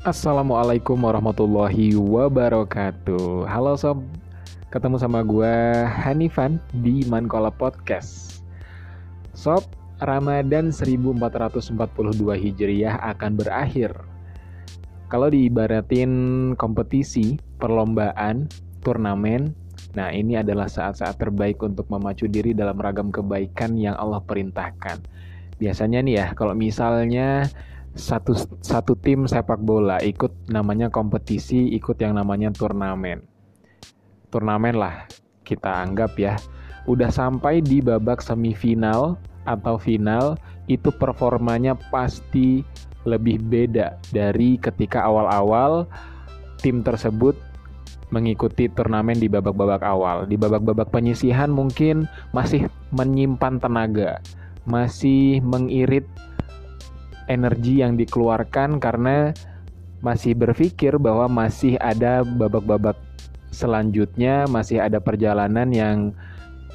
Assalamualaikum warahmatullahi wabarakatuh. Halo sob, ketemu sama gue Hanifan di Mankola Podcast. Sob, Ramadan 1442 Hijriah akan berakhir. Kalau diibaratin kompetisi, perlombaan, turnamen Nah ini adalah saat-saat terbaik untuk memacu diri dalam ragam kebaikan yang Allah perintahkan. Biasanya nih ya, kalau misalnya satu satu tim sepak bola ikut namanya kompetisi, ikut yang namanya turnamen. Turnamen lah kita anggap ya. Udah sampai di babak semifinal atau final, itu performanya pasti lebih beda dari ketika awal-awal tim tersebut mengikuti turnamen di babak-babak awal. Di babak-babak penyisihan mungkin masih menyimpan tenaga, masih mengirit energi yang dikeluarkan karena masih berpikir bahwa masih ada babak-babak selanjutnya, masih ada perjalanan yang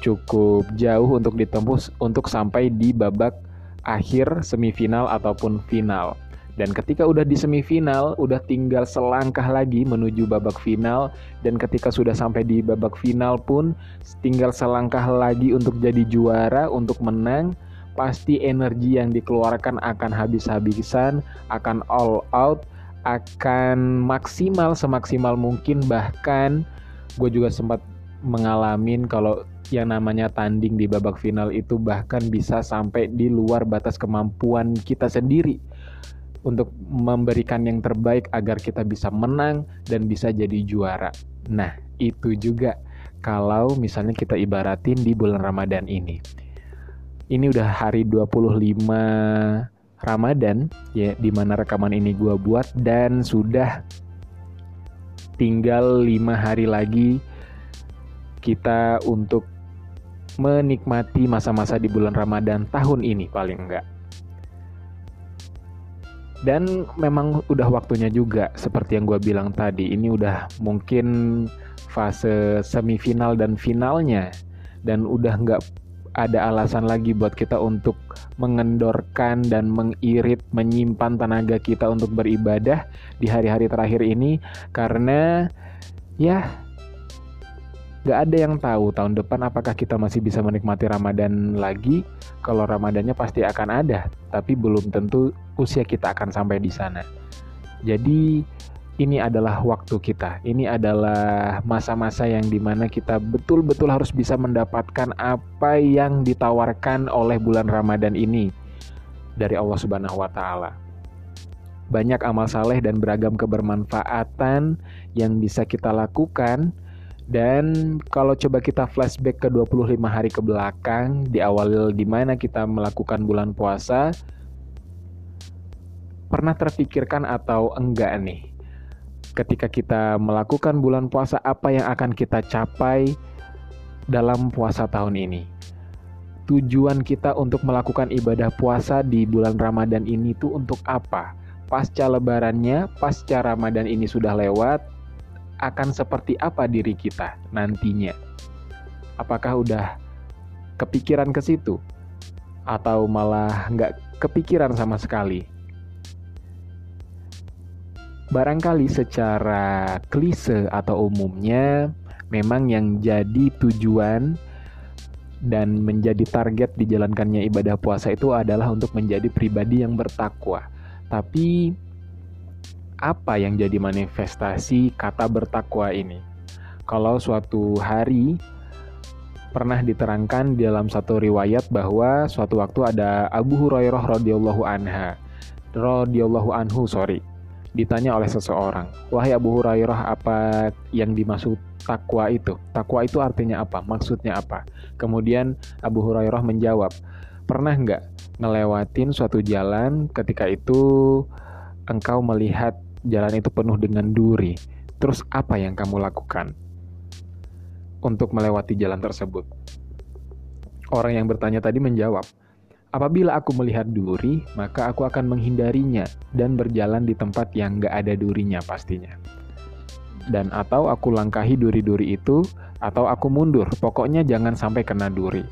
cukup jauh untuk ditempuh untuk sampai di babak akhir semifinal ataupun final. Dan ketika udah di semifinal, udah tinggal selangkah lagi menuju babak final dan ketika sudah sampai di babak final pun tinggal selangkah lagi untuk jadi juara, untuk menang pasti energi yang dikeluarkan akan habis-habisan, akan all out, akan maksimal semaksimal mungkin bahkan gue juga sempat mengalamin kalau yang namanya tanding di babak final itu bahkan bisa sampai di luar batas kemampuan kita sendiri untuk memberikan yang terbaik agar kita bisa menang dan bisa jadi juara. Nah, itu juga kalau misalnya kita ibaratin di bulan Ramadan ini ini udah hari 25 Ramadan ya di mana rekaman ini gue buat dan sudah tinggal lima hari lagi kita untuk menikmati masa-masa di bulan Ramadan tahun ini paling enggak. Dan memang udah waktunya juga seperti yang gue bilang tadi, ini udah mungkin fase semifinal dan finalnya dan udah nggak ada alasan lagi buat kita untuk mengendorkan dan mengirit, menyimpan tenaga kita untuk beribadah di hari-hari terakhir ini karena ya gak ada yang tahu tahun depan apakah kita masih bisa menikmati Ramadan lagi. Kalau Ramadannya pasti akan ada, tapi belum tentu usia kita akan sampai di sana. Jadi ini adalah waktu kita. Ini adalah masa-masa yang di mana kita betul-betul harus bisa mendapatkan apa yang ditawarkan oleh bulan Ramadan ini dari Allah Subhanahu wa Ta'ala. Banyak amal saleh dan beragam kebermanfaatan yang bisa kita lakukan. Dan kalau coba kita flashback ke 25 hari ke belakang, di awal di mana kita melakukan bulan puasa, pernah terpikirkan atau enggak nih? Ketika kita melakukan bulan puasa, apa yang akan kita capai dalam puasa tahun ini. Tujuan kita untuk melakukan ibadah puasa di bulan Ramadan ini tuh untuk apa? Pasca lebarannya, pasca Ramadan ini sudah lewat, akan seperti apa diri kita nantinya? Apakah udah kepikiran ke situ? Atau malah nggak kepikiran sama sekali? Barangkali secara klise atau umumnya memang yang jadi tujuan dan menjadi target dijalankannya ibadah puasa itu adalah untuk menjadi pribadi yang bertakwa. Tapi apa yang jadi manifestasi kata bertakwa ini? Kalau suatu hari pernah diterangkan dalam satu riwayat bahwa suatu waktu ada Abu Hurairah radhiyallahu anha radhiyallahu anhu sorry ditanya oleh seseorang, "Wahai Abu Hurairah, apa yang dimaksud takwa itu? Takwa itu artinya apa? Maksudnya apa?" Kemudian Abu Hurairah menjawab, "Pernah nggak ngelewatin suatu jalan ketika itu engkau melihat jalan itu penuh dengan duri? Terus apa yang kamu lakukan untuk melewati jalan tersebut?" Orang yang bertanya tadi menjawab, Apabila aku melihat duri, maka aku akan menghindarinya dan berjalan di tempat yang gak ada durinya pastinya. Dan atau aku langkahi duri-duri itu, atau aku mundur, pokoknya jangan sampai kena duri.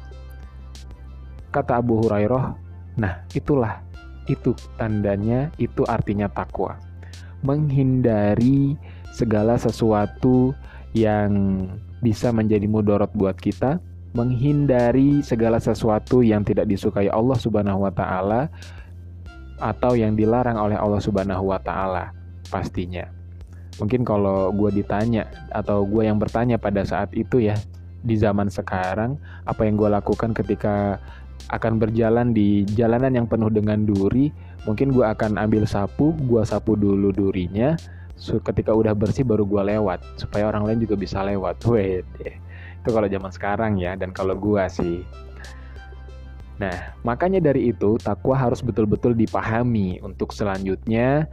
Kata Abu Hurairah, nah itulah, itu tandanya, itu artinya takwa. menghindari segala sesuatu yang bisa menjadi mudorot buat kita, menghindari segala sesuatu yang tidak disukai Allah Subhanahu wa taala atau yang dilarang oleh Allah Subhanahu wa taala pastinya. Mungkin kalau gue ditanya atau gue yang bertanya pada saat itu ya di zaman sekarang apa yang gue lakukan ketika akan berjalan di jalanan yang penuh dengan duri mungkin gue akan ambil sapu gue sapu dulu durinya. Ketika udah bersih baru gue lewat supaya orang lain juga bisa lewat. Wait itu kalau zaman sekarang ya dan kalau gue sih nah makanya dari itu takwa harus betul-betul dipahami untuk selanjutnya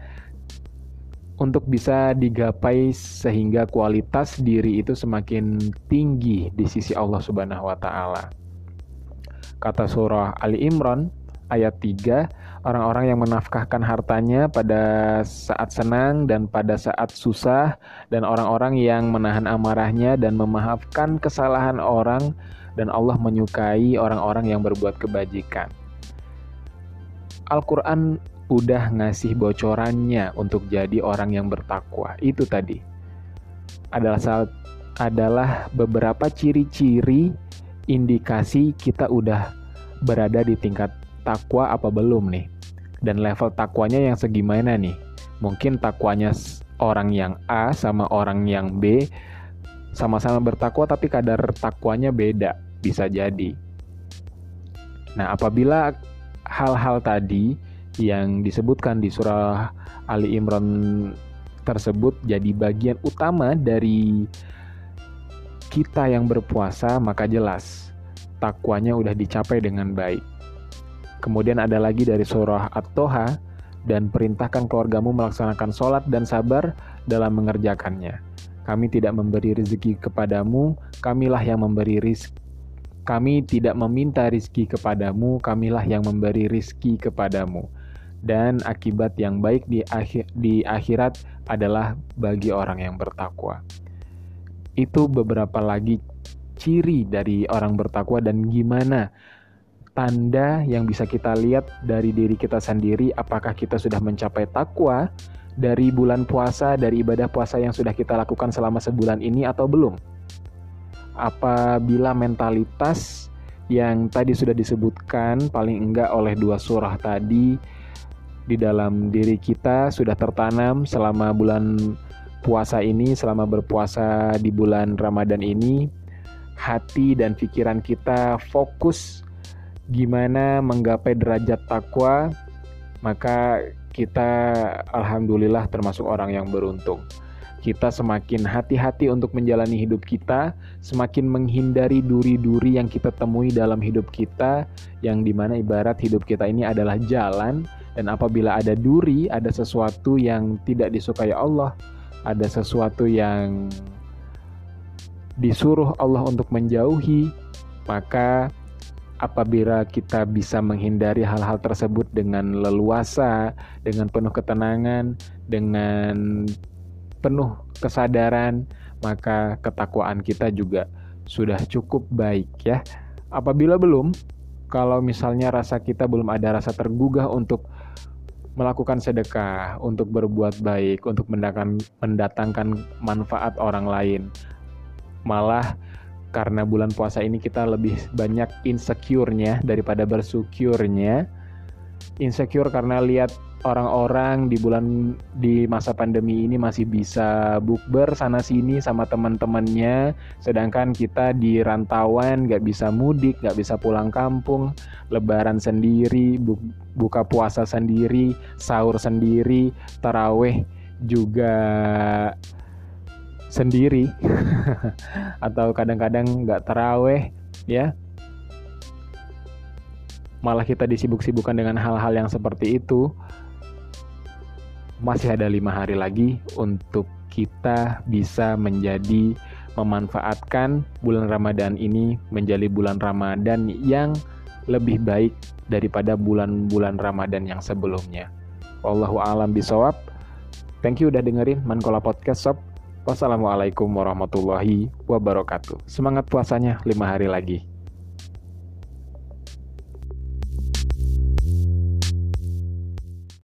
untuk bisa digapai sehingga kualitas diri itu semakin tinggi di sisi Allah Subhanahu wa taala. Kata surah Ali Imran ayat 3, orang-orang yang menafkahkan hartanya pada saat senang dan pada saat susah dan orang-orang yang menahan amarahnya dan memaafkan kesalahan orang dan Allah menyukai orang-orang yang berbuat kebajikan. Al-Qur'an udah ngasih bocorannya untuk jadi orang yang bertakwa. Itu tadi adalah saat adalah beberapa ciri-ciri indikasi kita udah berada di tingkat takwa apa belum nih. Dan level takwanya yang segimana nih? Mungkin takwanya orang yang A sama orang yang B sama-sama bertakwa tapi kadar takwanya beda, bisa jadi. Nah, apabila hal-hal tadi yang disebutkan di surah Ali Imran tersebut jadi bagian utama dari kita yang berpuasa maka jelas takwanya udah dicapai dengan baik. Kemudian ada lagi dari surah At-Toha dan perintahkan keluargamu melaksanakan sholat dan sabar dalam mengerjakannya. Kami tidak memberi rezeki kepadamu, kamilah yang memberi rizki kami tidak meminta rizki kepadamu, kamilah yang memberi rizki kepadamu dan akibat yang baik di, akhir, di akhirat adalah bagi orang yang bertakwa. Itu beberapa lagi ciri dari orang bertakwa dan gimana tanda yang bisa kita lihat dari diri kita sendiri apakah kita sudah mencapai takwa dari bulan puasa, dari ibadah puasa yang sudah kita lakukan selama sebulan ini atau belum. Apabila mentalitas yang tadi sudah disebutkan paling enggak oleh dua surah tadi di dalam diri kita sudah tertanam selama bulan puasa ini, selama berpuasa di bulan Ramadan ini, hati dan pikiran kita fokus gimana menggapai derajat takwa, maka kita alhamdulillah termasuk orang yang beruntung. Kita semakin hati-hati untuk menjalani hidup kita, semakin menghindari duri-duri yang kita temui dalam hidup kita, yang di mana ibarat hidup kita ini adalah jalan dan apabila ada duri, ada sesuatu yang tidak disukai Allah, ada sesuatu yang disuruh Allah untuk menjauhi, maka apabila kita bisa menghindari hal-hal tersebut dengan leluasa, dengan penuh ketenangan, dengan penuh kesadaran, maka ketakwaan kita juga sudah cukup baik ya. Apabila belum, kalau misalnya rasa kita belum ada rasa tergugah untuk melakukan sedekah, untuk berbuat baik, untuk mendatangkan, mendatangkan manfaat orang lain. Malah karena bulan puasa ini kita lebih banyak insecure-nya daripada bersyukurnya. Insecure karena lihat orang-orang di bulan di masa pandemi ini masih bisa bukber sana sini sama teman-temannya sedangkan kita di rantauan nggak bisa mudik nggak bisa pulang kampung lebaran sendiri bu buka puasa sendiri sahur sendiri taraweh juga sendiri atau kadang-kadang nggak taraweh ya malah kita disibuk-sibukkan dengan hal-hal yang seperti itu masih ada lima hari lagi untuk kita bisa menjadi memanfaatkan bulan Ramadan ini menjadi bulan Ramadan yang lebih baik daripada bulan-bulan Ramadan yang sebelumnya. Wallahu alam bisawab. Thank you udah dengerin Mankola Podcast Sob. Wassalamualaikum warahmatullahi wabarakatuh. Semangat puasanya lima hari lagi.